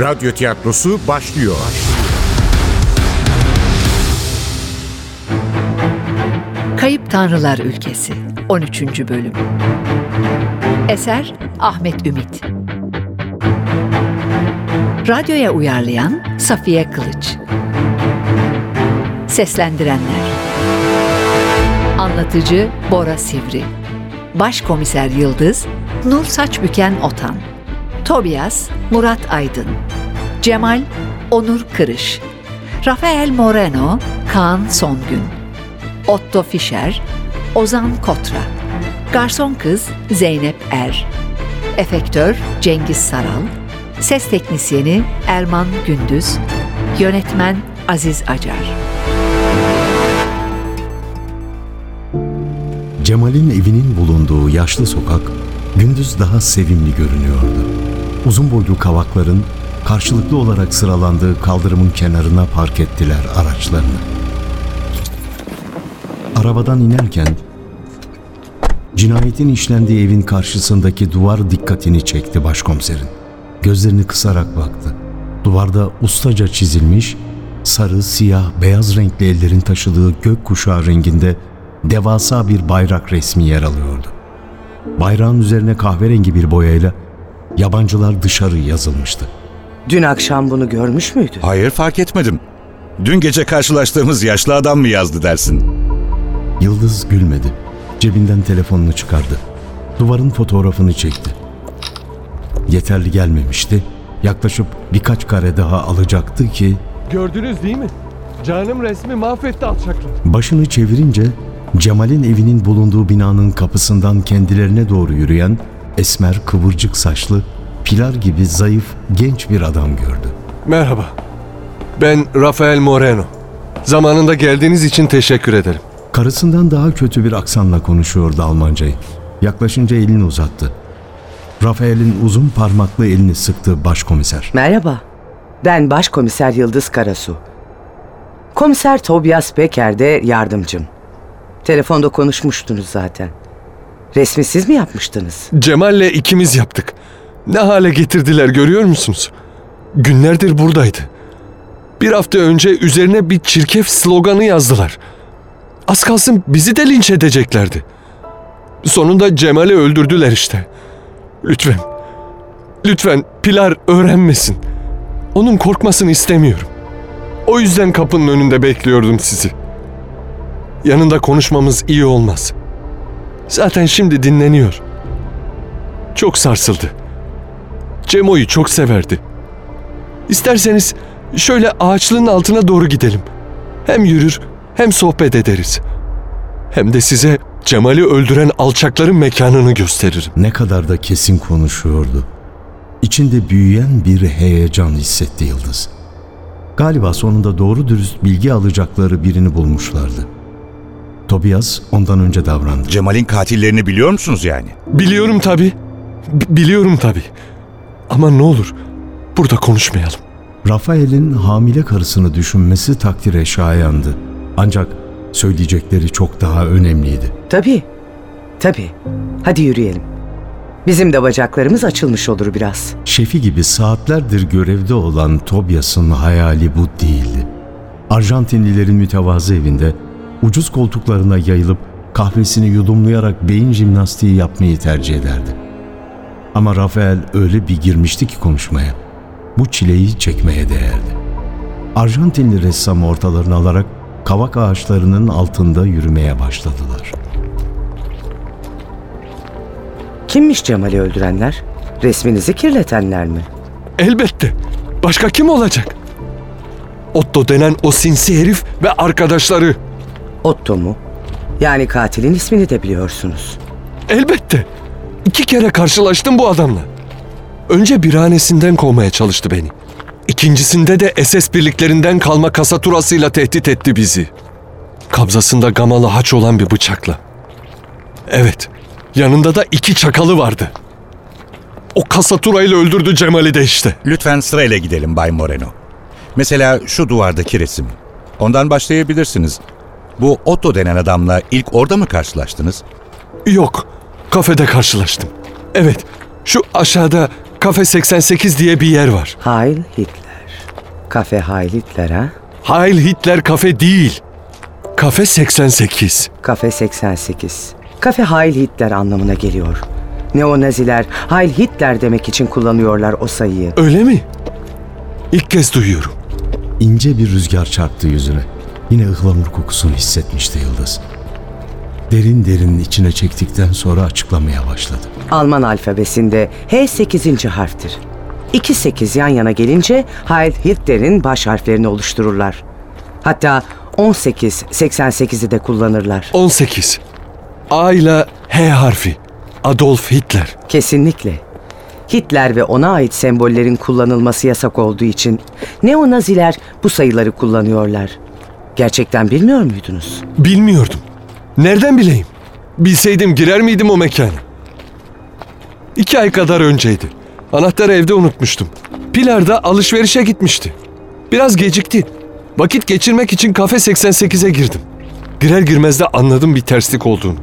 Radyo tiyatrosu başlıyor. Kayıp Tanrılar Ülkesi 13. Bölüm. Eser Ahmet Ümit. Radyoya uyarlayan Safiye Kılıç. Seslendirenler. Anlatıcı Bora Sivri. Başkomiser Yıldız Nur Saçbüken Otan Tobias Murat Aydın Cemal Onur Kırış Rafael Moreno Kaan Songün Otto Fischer, Ozan Kotra, Garson Kız Zeynep Er, Efektör Cengiz Saral, Ses Teknisyeni Erman Gündüz, Yönetmen Aziz Acar. Cemal'in evinin bulunduğu yaşlı sokak gündüz daha sevimli görünüyordu. Uzun boylu kavakların karşılıklı olarak sıralandığı kaldırımın kenarına park ettiler araçlarını. Arabadan inerken cinayetin işlendiği evin karşısındaki duvar dikkatini çekti başkomiserin. Gözlerini kısarak baktı. Duvarda ustaca çizilmiş, sarı, siyah, beyaz renkli ellerin taşıdığı gök kuşağı renginde devasa bir bayrak resmi yer alıyordu. Bayrağın üzerine kahverengi bir boyayla yabancılar dışarı yazılmıştı. Dün akşam bunu görmüş müydün? Hayır fark etmedim. Dün gece karşılaştığımız yaşlı adam mı yazdı dersin? Yıldız gülmedi. Cebinden telefonunu çıkardı. Duvarın fotoğrafını çekti. Yeterli gelmemişti. Yaklaşıp birkaç kare daha alacaktı ki Gördünüz değil mi? Canım resmi mahvetti alçaklar. başını çevirince Cemal'in evinin bulunduğu binanın kapısından kendilerine doğru yürüyen esmer kıvırcık saçlı, pilar gibi zayıf genç bir adam gördü. Merhaba. Ben Rafael Moreno. Zamanında geldiğiniz için teşekkür ederim. Karısından daha kötü bir aksanla konuşuyordu Almancayı. Yaklaşınca elini uzattı. Rafael'in uzun parmaklı elini sıktı başkomiser. Merhaba. Ben Başkomiser Yıldız Karasu. Komiser Tobias Peker de yardımcım. Telefonda konuşmuştunuz zaten. Resmi siz mi yapmıştınız? Cemal'le ikimiz yaptık. Ne hale getirdiler görüyor musunuz? Günlerdir buradaydı. Bir hafta önce üzerine bir çirkef sloganı yazdılar. Az kalsın bizi de linç edeceklerdi. Sonunda Cemal'i öldürdüler işte. Lütfen, lütfen Pilar öğrenmesin. Onun korkmasını istemiyorum. O yüzden kapının önünde bekliyordum sizi. Yanında konuşmamız iyi olmaz. Zaten şimdi dinleniyor. Çok sarsıldı. Cemo'yu çok severdi. İsterseniz şöyle ağaçlığın altına doğru gidelim. Hem yürür hem sohbet ederiz. Hem de size Cemal'i öldüren alçakların mekanını gösteririm. Ne kadar da kesin konuşuyordu. İçinde büyüyen bir heyecan hissetti Yıldız. Galiba sonunda doğru dürüst bilgi alacakları birini bulmuşlardı. Tobias ondan önce davrandı. Cemal'in katillerini biliyor musunuz yani? Biliyorum tabii. B- biliyorum tabii. Ama ne olur burada konuşmayalım. Rafael'in hamile karısını düşünmesi takdire şayandı. Ancak söyleyecekleri çok daha önemliydi. Tabii. Tabii. Hadi yürüyelim. Bizim de bacaklarımız açılmış olur biraz. Şefi gibi saatlerdir görevde olan Tobias'ın hayali bu değildi. Arjantinlilerin mütevazı evinde ucuz koltuklarına yayılıp kahvesini yudumlayarak beyin jimnastiği yapmayı tercih ederdi. Ama Rafael öyle bir girmişti ki konuşmaya. Bu çileyi çekmeye değerdi. Arjantinli ressamı ortalarına alarak kavak ağaçlarının altında yürümeye başladılar. Kimmiş Cemal'i öldürenler? Resminizi kirletenler mi? Elbette. Başka kim olacak? Otto denen o sinsi herif ve arkadaşları. Otto mu? Yani katilin ismini de biliyorsunuz. Elbette. İki kere karşılaştım bu adamla. Önce birhanesinden kovmaya çalıştı beni. İkincisinde de SS birliklerinden kalma kasaturasıyla tehdit etti bizi. Kabzasında gamalı haç olan bir bıçakla. Evet, yanında da iki çakalı vardı. O kasaturayla öldürdü Cemal'i de işte. Lütfen sırayla gidelim Bay Moreno. Mesela şu duvardaki resim. Ondan başlayabilirsiniz. Bu Otto denen adamla ilk orada mı karşılaştınız? Yok, kafede karşılaştım. Evet, şu aşağıda Kafe 88 diye bir yer var. Heil Hitler. Kafe Heil Hitler ha? Heil Hitler kafe değil. Kafe 88. Kafe 88. Kafe Heil Hitler anlamına geliyor. Neonaziler Heil Hitler demek için kullanıyorlar o sayıyı. Öyle mi? İlk kez duyuyorum. İnce bir rüzgar çarptı yüzüne. Yine ıhlamur kokusunu hissetmişti Yıldız. Derin derin içine çektikten sonra açıklamaya başladı. Alman alfabesinde H 8. harftir. İki 8 yan yana gelince Heil Hitler'in baş harflerini oluştururlar. Hatta 18, 88'i de kullanırlar. 18. A ile H harfi. Adolf Hitler. Kesinlikle. Hitler ve ona ait sembollerin kullanılması yasak olduğu için neonaziler bu sayıları kullanıyorlar. Gerçekten bilmiyor muydunuz? Bilmiyordum. Nereden bileyim? Bilseydim girer miydim o mekana? İki ay kadar önceydi. Anahtarı evde unutmuştum. Pilar da alışverişe gitmişti. Biraz gecikti. Vakit geçirmek için kafe 88'e girdim. Girer girmez de anladım bir terslik olduğunu.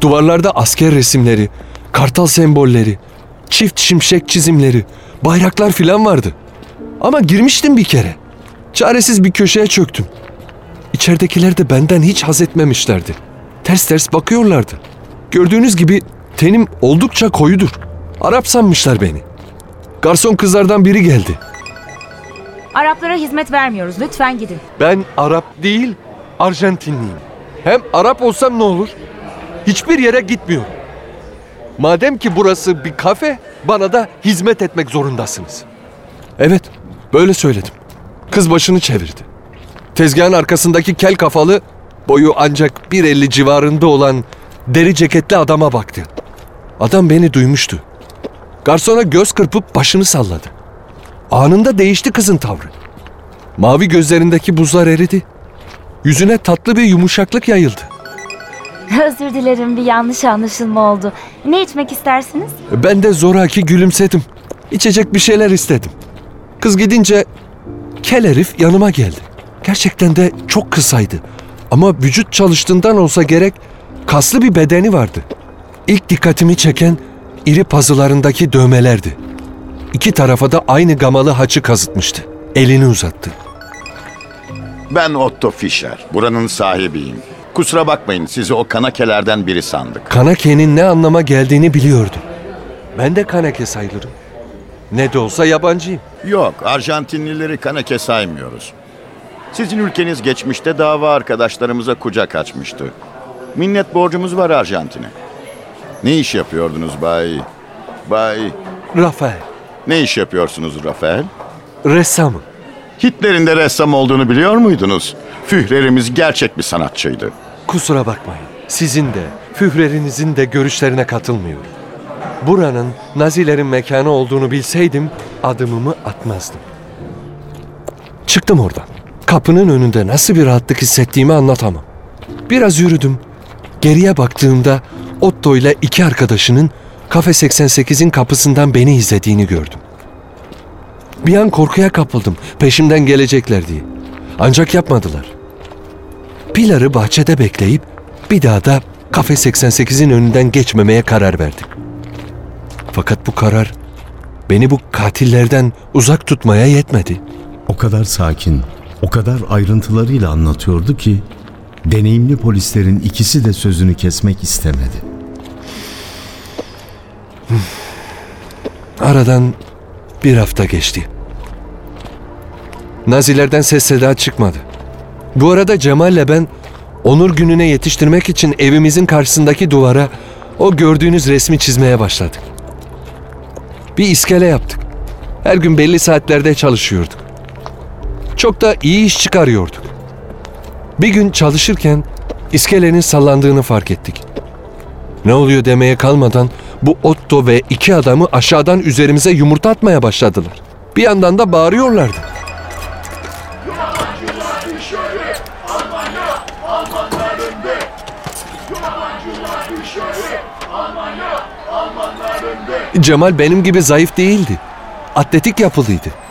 Duvarlarda asker resimleri, kartal sembolleri, çift şimşek çizimleri, bayraklar filan vardı. Ama girmiştim bir kere. Çaresiz bir köşeye çöktüm. İçeridekiler de benden hiç haz etmemişlerdi. Ters ters bakıyorlardı. Gördüğünüz gibi tenim oldukça koyudur. Arap sanmışlar beni. Garson kızlardan biri geldi. Araplara hizmet vermiyoruz. Lütfen gidin. Ben Arap değil, Arjantinliyim. Hem Arap olsam ne olur? Hiçbir yere gitmiyorum. Madem ki burası bir kafe, bana da hizmet etmek zorundasınız. Evet, böyle söyledim. Kız başını çevirdi. Tezgahın arkasındaki kel kafalı, boyu ancak 1.50 civarında olan deri ceketli adama baktı. Adam beni duymuştu. Garsona göz kırpıp başını salladı. Anında değişti kızın tavrı. Mavi gözlerindeki buzlar eridi. Yüzüne tatlı bir yumuşaklık yayıldı. Özür dilerim bir yanlış anlaşılma oldu. Ne içmek istersiniz? Ben de zoraki gülümsedim. İçecek bir şeyler istedim. Kız gidince kel herif yanıma geldi. Gerçekten de çok kısaydı. Ama vücut çalıştığından olsa gerek kaslı bir bedeni vardı. İlk dikkatimi çeken iri pazılarındaki dövmelerdi. İki tarafa da aynı gamalı haçı kazıtmıştı. Elini uzattı. Ben Otto Fischer. Buranın sahibiyim. Kusura bakmayın sizi o kanakelerden biri sandık. Kanake'nin ne anlama geldiğini biliyordu. Ben de Kanake sayılırım. Ne de olsa yabancıyım. Yok, Arjantinlileri kanake saymıyoruz. Sizin ülkeniz geçmişte dava arkadaşlarımıza kucak açmıştı. Minnet borcumuz var Arjantin'e. Ne iş yapıyordunuz Bay? Bay, Rafael, ne iş yapıyorsunuz Rafael? ressamım. Hitler'in de ressam olduğunu biliyor muydunuz? Führerimiz gerçek bir sanatçıydı. Kusura bakmayın. Sizin de, Führerinizin de görüşlerine katılmıyorum. Buranın Nazilerin mekanı olduğunu bilseydim adımımı atmazdım. Çıktım oradan. Kapının önünde nasıl bir rahatlık hissettiğimi anlatamam. Biraz yürüdüm. Geriye baktığımda Otto ile iki arkadaşının Kafe 88'in kapısından beni izlediğini gördüm. Bir an korkuya kapıldım peşimden gelecekler diye. Ancak yapmadılar. Pilar'ı bahçede bekleyip bir daha da Kafe 88'in önünden geçmemeye karar verdik. Fakat bu karar beni bu katillerden uzak tutmaya yetmedi. O kadar sakin, o kadar ayrıntılarıyla anlatıyordu ki deneyimli polislerin ikisi de sözünü kesmek istemedi. Aradan bir hafta geçti. Nazilerden ses seda çıkmadı. Bu arada Cemal'le ben Onur gününe yetiştirmek için evimizin karşısındaki duvara o gördüğünüz resmi çizmeye başladık. Bir iskele yaptık. Her gün belli saatlerde çalışıyorduk. Çok da iyi iş çıkarıyorduk. Bir gün çalışırken iskelenin sallandığını fark ettik. Ne oluyor demeye kalmadan bu Otto ve iki adamı aşağıdan üzerimize yumurta atmaya başladılar. Bir yandan da bağırıyorlardı. Cemal benim gibi zayıf değildi. Atletik yapılıydı.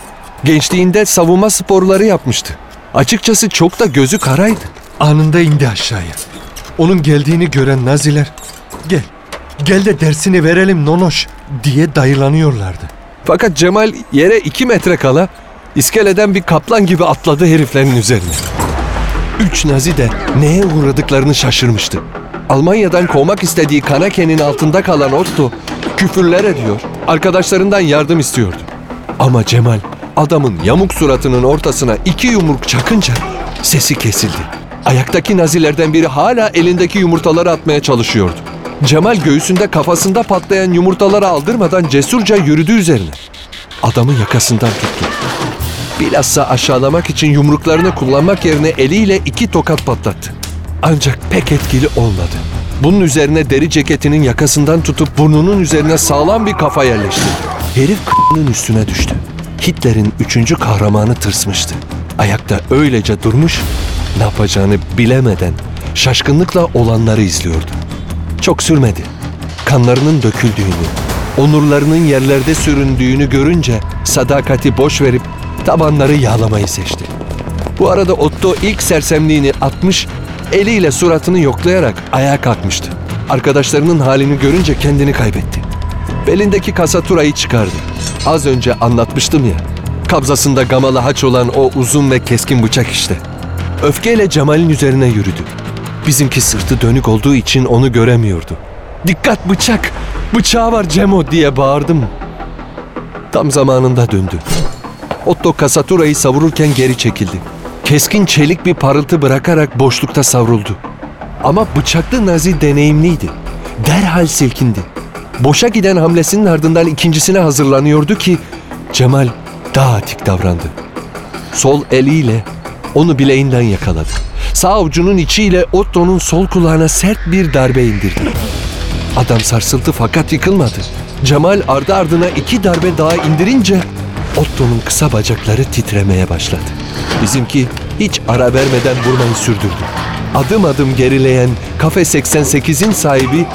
Gençliğinde savunma sporları yapmıştı. Açıkçası çok da gözü karaydı. Anında indi aşağıya. Onun geldiğini gören Naziler, gel, gel de dersini verelim nonoş diye dayılanıyorlardı. Fakat Cemal yere iki metre kala iskeleden bir kaplan gibi atladı heriflerin üzerine. Üç Nazi de neye uğradıklarını şaşırmıştı. Almanya'dan kovmak istediği Kanake'nin altında kalan Otto küfürler ediyor, arkadaşlarından yardım istiyordu. Ama Cemal adamın yamuk suratının ortasına iki yumruk çakınca sesi kesildi. Ayaktaki Nazilerden biri hala elindeki yumurtaları atmaya çalışıyordu. Cemal göğsünde kafasında patlayan yumurtaları aldırmadan cesurca yürüdü üzerine. Adamın yakasından tuttu. Bilhassa aşağılamak için yumruklarını kullanmak yerine eliyle iki tokat patlattı. Ancak pek etkili olmadı. Bunun üzerine deri ceketinin yakasından tutup burnunun üzerine sağlam bir kafa yerleştirdi. Herif k***nın üstüne düştü. Hitler'in üçüncü kahramanı tırsmıştı. Ayakta öylece durmuş, ne yapacağını bilemeden şaşkınlıkla olanları izliyordu. Çok sürmedi. Kanlarının döküldüğünü, onurlarının yerlerde süründüğünü görünce sadakati boş verip tabanları yağlamayı seçti. Bu arada Otto ilk sersemliğini atmış, eliyle suratını yoklayarak ayağa kalkmıştı. Arkadaşlarının halini görünce kendini kaybetti. Belindeki kasaturayı çıkardı. Az önce anlatmıştım ya. Kabzasında gamalı haç olan o uzun ve keskin bıçak işte. Öfkeyle Cemal'in üzerine yürüdü. Bizimki sırtı dönük olduğu için onu göremiyordu. Dikkat bıçak! Bıçağı var Cemo diye bağırdım. Tam zamanında döndü. Otto kasaturayı savururken geri çekildi. Keskin çelik bir parıltı bırakarak boşlukta savruldu. Ama bıçaklı Nazi deneyimliydi. Derhal silkindi. Boşa giden hamlesinin ardından ikincisine hazırlanıyordu ki Cemal daha atik davrandı. Sol eliyle onu bileğinden yakaladı. Sağ avucunun içiyle Otto'nun sol kulağına sert bir darbe indirdi. Adam sarsıldı fakat yıkılmadı. Cemal ardı ardına iki darbe daha indirince Otto'nun kısa bacakları titremeye başladı. Bizimki hiç ara vermeden vurmayı sürdürdü. Adım adım gerileyen Kafe 88'in sahibi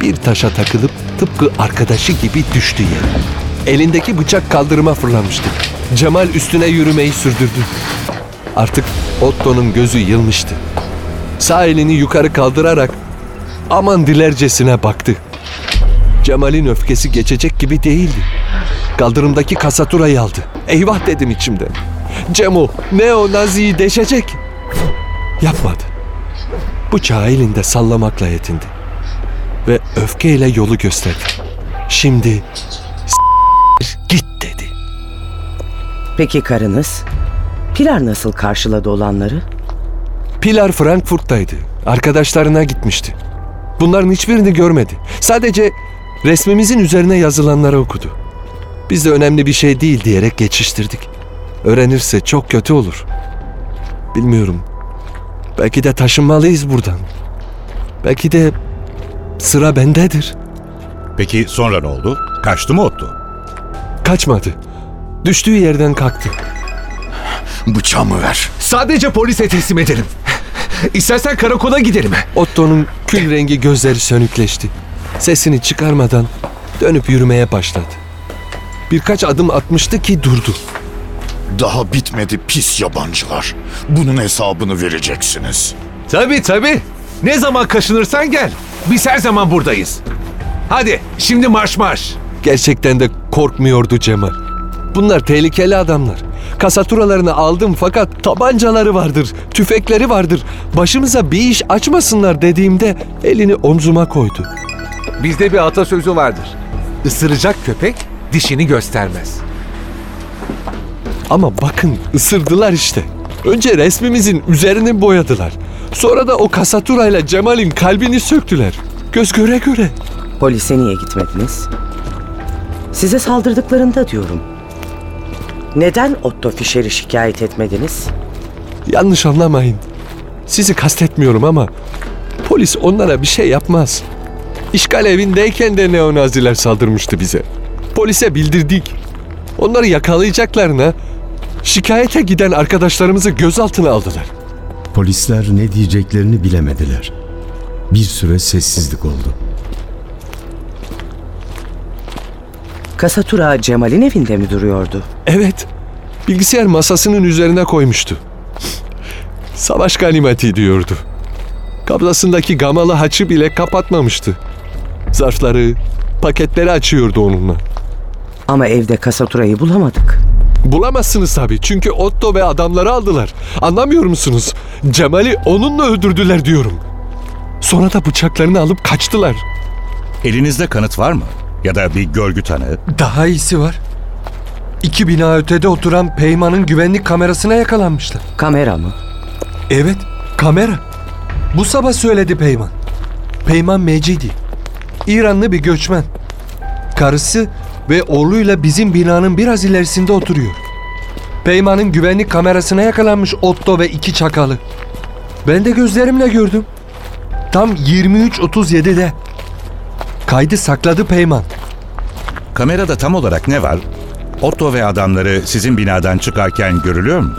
bir taşa takılıp tıpkı arkadaşı gibi düştü yere. Elindeki bıçak kaldırıma fırlamıştı. Cemal üstüne yürümeyi sürdürdü. Artık Otto'nun gözü yılmıştı. Sağ elini yukarı kaldırarak aman dilercesine baktı. Cemal'in öfkesi geçecek gibi değildi. Kaldırımdaki kasaturayı aldı. Eyvah dedim içimde. Cemo Neo Nazi'yi deşecek. Yapmadı. Bıçağı elinde sallamakla yetindi. Ve öfkeyle yolu gösterdi. Şimdi git dedi. Peki karınız? Pilar nasıl karşıladı olanları? Pilar Frankfurt'taydı. Arkadaşlarına gitmişti. Bunların hiçbirini görmedi. Sadece resmimizin üzerine yazılanları okudu. Biz de önemli bir şey değil diyerek geçiştirdik. Öğrenirse çok kötü olur. Bilmiyorum. Belki de taşınmalıyız buradan. Belki de sıra bendedir. Peki sonra ne oldu? Kaçtı mı Otto? Kaçmadı. Düştüğü yerden kalktı. Bıçağımı ver. Sadece polise teslim edelim. İstersen karakola gidelim. Otto'nun kül rengi gözleri sönükleşti. Sesini çıkarmadan dönüp yürümeye başladı. Birkaç adım atmıştı ki durdu. Daha bitmedi pis yabancılar. Bunun hesabını vereceksiniz. Tabii tabii. Ne zaman kaşınırsan gel. Biz her zaman buradayız. Hadi şimdi marş marş. Gerçekten de korkmuyordu Cemal. Bunlar tehlikeli adamlar. Kasaturalarını aldım fakat tabancaları vardır, tüfekleri vardır. Başımıza bir iş açmasınlar dediğimde elini omzuma koydu. Bizde bir atasözü vardır. Isıracak köpek dişini göstermez. Ama bakın ısırdılar işte. Önce resmimizin üzerini boyadılar. Sonra da o kasaturayla Cemal'in kalbini söktüler. Göz göre göre. Polise niye gitmediniz? Size saldırdıklarında diyorum. Neden Otto Fischer'i şikayet etmediniz? Yanlış anlamayın. Sizi kastetmiyorum ama polis onlara bir şey yapmaz. İşgal evindeyken de neonaziler saldırmıştı bize. Polise bildirdik. Onları yakalayacaklarına şikayete giden arkadaşlarımızı gözaltına aldılar. Polisler ne diyeceklerini bilemediler. Bir süre sessizlik oldu. Kasatura Cemal'in evinde mi duruyordu? Evet, bilgisayar masasının üzerine koymuştu. Savaş ganimeti diyordu. Kablasındaki gamalı haçı bile kapatmamıştı. Zarfları, paketleri açıyordu onunla. Ama evde kasaturayı bulamadık. Bulamazsınız tabii çünkü Otto ve adamları aldılar. Anlamıyor musunuz? Cemal'i onunla öldürdüler diyorum. Sonra da bıçaklarını alıp kaçtılar. Elinizde kanıt var mı? Ya da bir görgü tanığı? Daha iyisi var. İki bina ötede oturan Peyman'ın güvenlik kamerasına yakalanmışlar. Kamera mı? Evet, kamera. Bu sabah söyledi Peyman. Peyman Mecidi. İranlı bir göçmen. Karısı ve oğluyla bizim binanın biraz ilerisinde oturuyor. Peyman'ın güvenlik kamerasına yakalanmış Otto ve iki çakalı. Ben de gözlerimle gördüm. Tam 23.37'de. Kaydı sakladı Peyman. Kamerada tam olarak ne var? Otto ve adamları sizin binadan çıkarken görülüyor mu?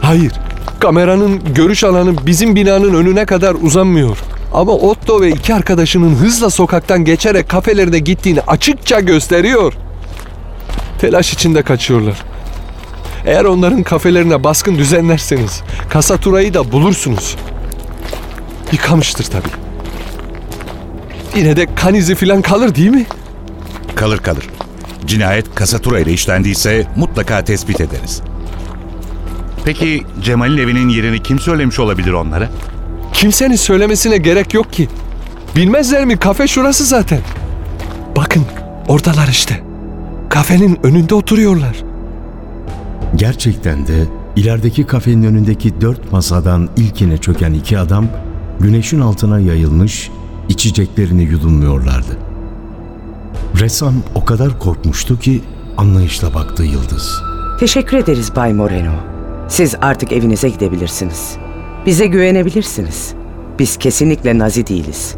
Hayır. Kameranın görüş alanı bizim binanın önüne kadar uzanmıyor. Ama Otto ve iki arkadaşının hızla sokaktan geçerek kafelerine gittiğini açıkça gösteriyor. Telaş içinde kaçıyorlar. Eğer onların kafelerine baskın düzenlerseniz Kasatura'yı da bulursunuz. Yıkamıştır tabii. Yine de kan izi falan kalır değil mi? Kalır kalır. Cinayet kasatura ile işlendiyse mutlaka tespit ederiz. Peki Cemal'in evinin yerini kim söylemiş olabilir onlara? Kimsenin söylemesine gerek yok ki. Bilmezler mi? Kafe şurası zaten. Bakın oradalar işte. Kafenin önünde oturuyorlar. Gerçekten de ilerideki kafenin önündeki dört masadan ilkine çöken iki adam güneşin altına yayılmış içeceklerini yudumluyorlardı. Ressam o kadar korkmuştu ki anlayışla baktı Yıldız. Teşekkür ederiz Bay Moreno. Siz artık evinize gidebilirsiniz. Bize güvenebilirsiniz. Biz kesinlikle nazi değiliz.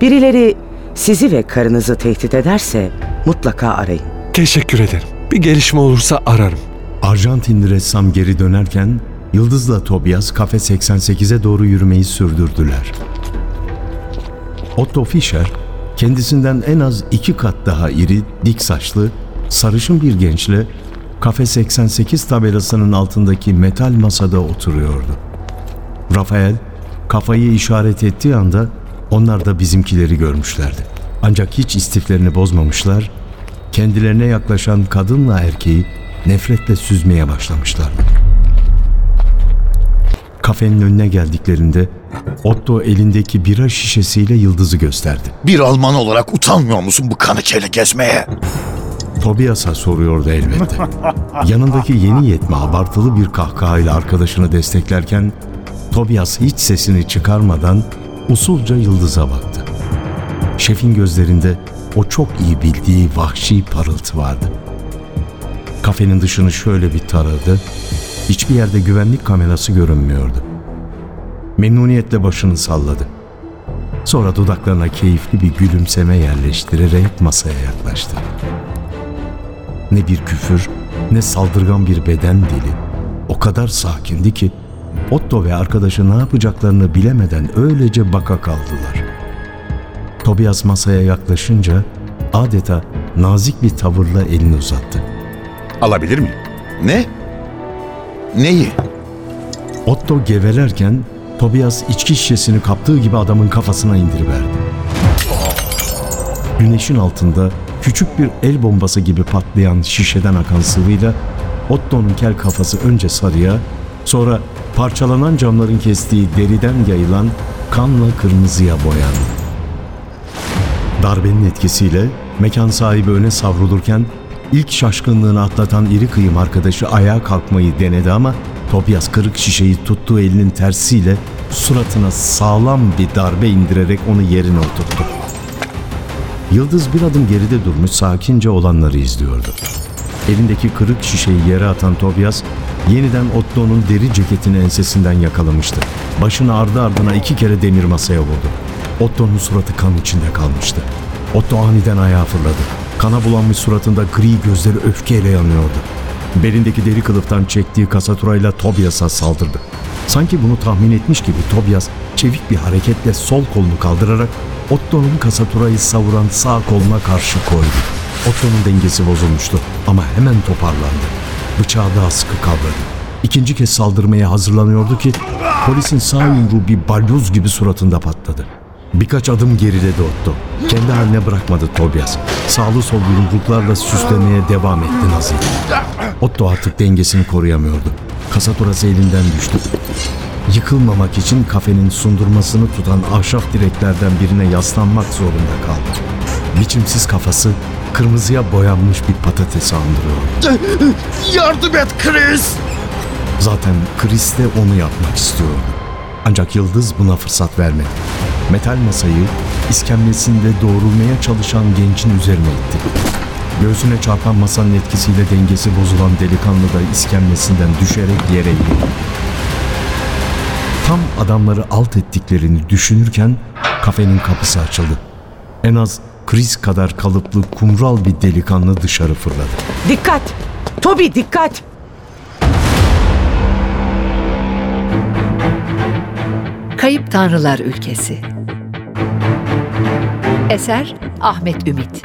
Birileri sizi ve karınızı tehdit ederse mutlaka arayın. Teşekkür ederim. Bir gelişme olursa ararım. Arjantinli ressam geri dönerken Yıldız'la Tobias kafe 88'e doğru yürümeyi sürdürdüler. Otto Fischer kendisinden en az iki kat daha iri, dik saçlı, sarışın bir gençle kafe 88 tabelasının altındaki metal masada oturuyordu. Rafael kafayı işaret ettiği anda onlar da bizimkileri görmüşlerdi. Ancak hiç istiflerini bozmamışlar, kendilerine yaklaşan kadınla erkeği nefretle süzmeye başlamışlardı. Kafenin önüne geldiklerinde Otto elindeki bira şişesiyle yıldızı gösterdi. Bir Alman olarak utanmıyor musun bu kanı kele gezmeye? Tobias'a soruyordu elbette. Yanındaki yeni yetme abartılı bir kahkahayla arkadaşını desteklerken Tobias hiç sesini çıkarmadan usulca yıldıza baktı. Şefin gözlerinde o çok iyi bildiği vahşi parıltı vardı. Kafenin dışını şöyle bir taradı. Hiçbir yerde güvenlik kamerası görünmüyordu. Memnuniyetle başını salladı. Sonra dudaklarına keyifli bir gülümseme yerleştirerek masaya yaklaştı. Ne bir küfür, ne saldırgan bir beden dili. O kadar sakindi ki Otto ve arkadaşı ne yapacaklarını bilemeden öylece baka kaldılar. Tobias masaya yaklaşınca adeta nazik bir tavırla elini uzattı. Alabilir miyim? Ne? Neyi? Otto gevelerken Tobias içki şişesini kaptığı gibi adamın kafasına indiriverdi. Güneşin altında küçük bir el bombası gibi patlayan şişeden akan sıvıyla Otto'nun kel kafası önce sarıya, sonra parçalanan camların kestiği deriden yayılan kanla kırmızıya boyandı. Darbenin etkisiyle mekan sahibi öne savrulurken ilk şaşkınlığını atlatan iri kıyım arkadaşı ayağa kalkmayı denedi ama Tobias kırık şişeyi tuttuğu elinin tersiyle suratına sağlam bir darbe indirerek onu yerine oturttu. Yıldız bir adım geride durmuş sakince olanları izliyordu. Elindeki kırık şişeyi yere atan Tobias yeniden Otto'nun deri ceketini ensesinden yakalamıştı. Başını ardı ardına iki kere demir masaya vurdu. Otto'nun suratı kan içinde kalmıştı. Otto aniden ayağa fırladı. Kana bulanmış suratında gri gözleri öfkeyle yanıyordu. Belindeki deri kılıftan çektiği kasaturayla Tobias'a saldırdı. Sanki bunu tahmin etmiş gibi Tobias çevik bir hareketle sol kolunu kaldırarak Otto'nun kasaturayı savuran sağ koluna karşı koydu. Otto'nun dengesi bozulmuştu ama hemen toparlandı. Bıçağı daha sıkı kavradı. İkinci kez saldırmaya hazırlanıyordu ki polisin sağ yumruğu bir balyoz gibi suratında patladı. Birkaç adım geriledi Otto. Kendi haline bırakmadı Tobias. Sağlı sollu yumruklarla süslemeye devam etti Naz'ı. Otto artık dengesini koruyamıyordu. Kasaturası elinden düştü. Yıkılmamak için kafenin sundurmasını tutan ahşap direklerden birine yaslanmak zorunda kaldı. Biçimsiz kafası kırmızıya boyanmış bir patatesi andırıyordu. Yardım et Chris! Zaten Chris de onu yapmak istiyordu. Ancak Yıldız buna fırsat vermedi. Metal masayı iskemlesinde doğrulmaya çalışan gencin üzerine itti. Göğsüne çarpan masanın etkisiyle dengesi bozulan delikanlı da iskemlesinden düşerek yere eğildi. Tam adamları alt ettiklerini düşünürken kafenin kapısı açıldı. En az Chris kadar kalıplı kumral bir delikanlı dışarı fırladı. Dikkat! Toby dikkat! Kayıp Tanrılar Ülkesi Eser Ahmet Ümit.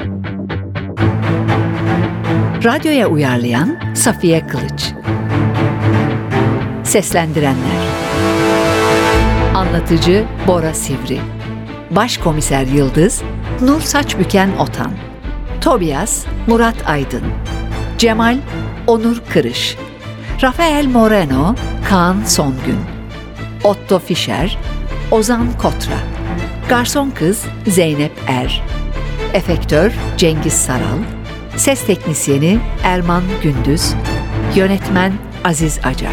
Radyoya uyarlayan Safiye Kılıç. Seslendirenler. Anlatıcı Bora Sivri. Başkomiser Yıldız Nur Saçbüken Otan. Tobias Murat Aydın. Cemal Onur Kırış. Rafael Moreno Kaan Songün. Otto Fischer, Ozan Kotra, Garson Kız Zeynep Er, Efektör Cengiz Saral, Ses Teknisyeni Erman Gündüz, Yönetmen Aziz Acar.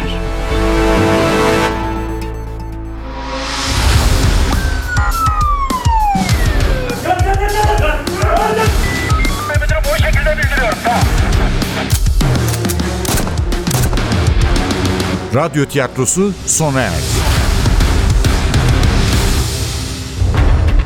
Radyo tiyatrosu sona erdi.